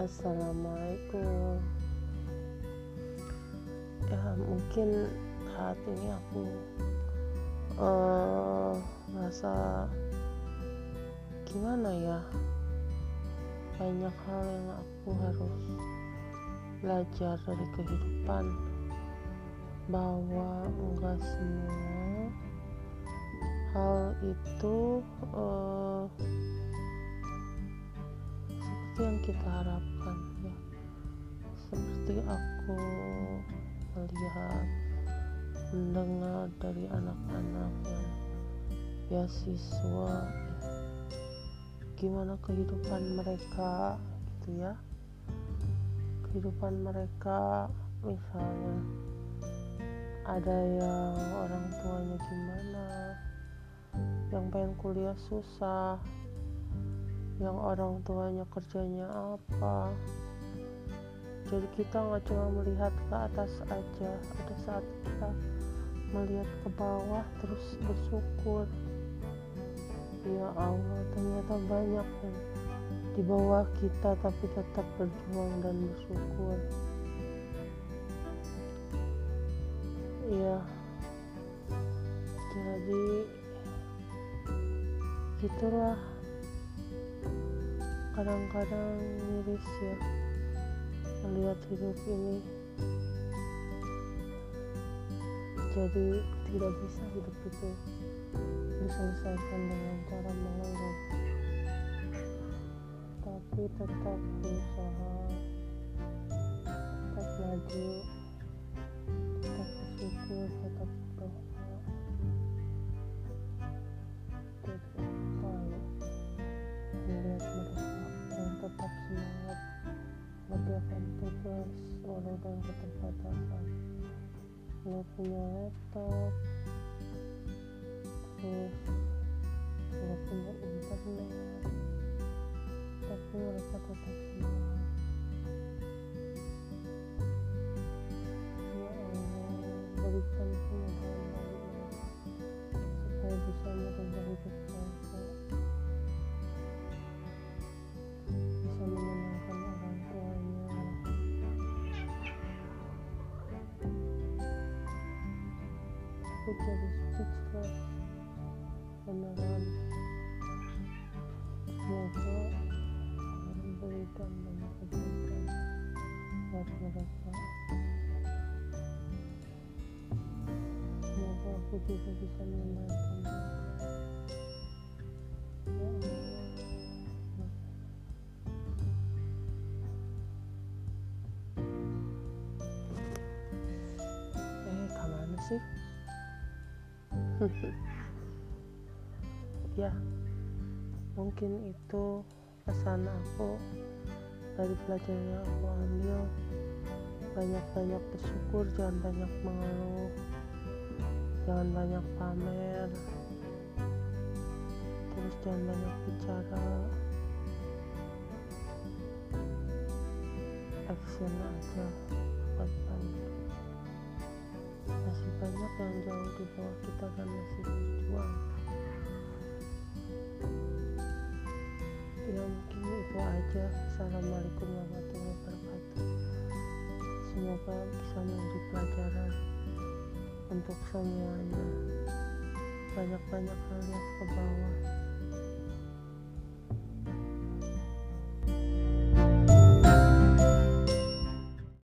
Assalamualaikum. Ya mungkin saat ini aku uh, merasa gimana ya? Banyak hal yang aku harus belajar dari kehidupan. Bahwa enggak semua hal itu uh, seperti yang kita harapkan ya. Seperti aku melihat mendengar dari anak-anak yang beasiswa ya, gimana kehidupan mereka gitu ya. Kehidupan mereka misalnya ada yang orang tuanya gimana yang pengen kuliah susah yang orang tuanya kerjanya apa. Jadi kita nggak cuma melihat ke atas aja ada saat kita melihat ke bawah terus bersyukur. Ya Allah ternyata banyak yang di bawah kita tapi tetap berjuang dan bersyukur. Iya. Jadi gitulah kadang-kadang miris ya melihat hidup ini jadi tidak bisa hidup itu diselesaikan dengan cara mengeluh tapi tetap berusaha tetap maju tetap bersyukur tetap tugas walau dengan keterbatasan nggak punya laptop terus nggak punya internet. Tapi mereka tetap semangat aku jadi speechless beneran semoga Allah memberikan banyak kebaikan buat mereka semoga aku juga bisa eh ke mana sih ya mungkin itu pesan aku dari pelajaran yang aku ambil. Banyak-banyak bersyukur jangan banyak mengeluh jangan banyak pamer terus jangan banyak bicara. Action aja buat bantu masih banyak yang jauh di bawah kita dan masih berjuang. Ya mungkin itu aja. Assalamualaikum warahmatullahi wabarakatuh. Semoga bisa menjadi pelajaran untuk semuanya. Banyak-banyak yang ke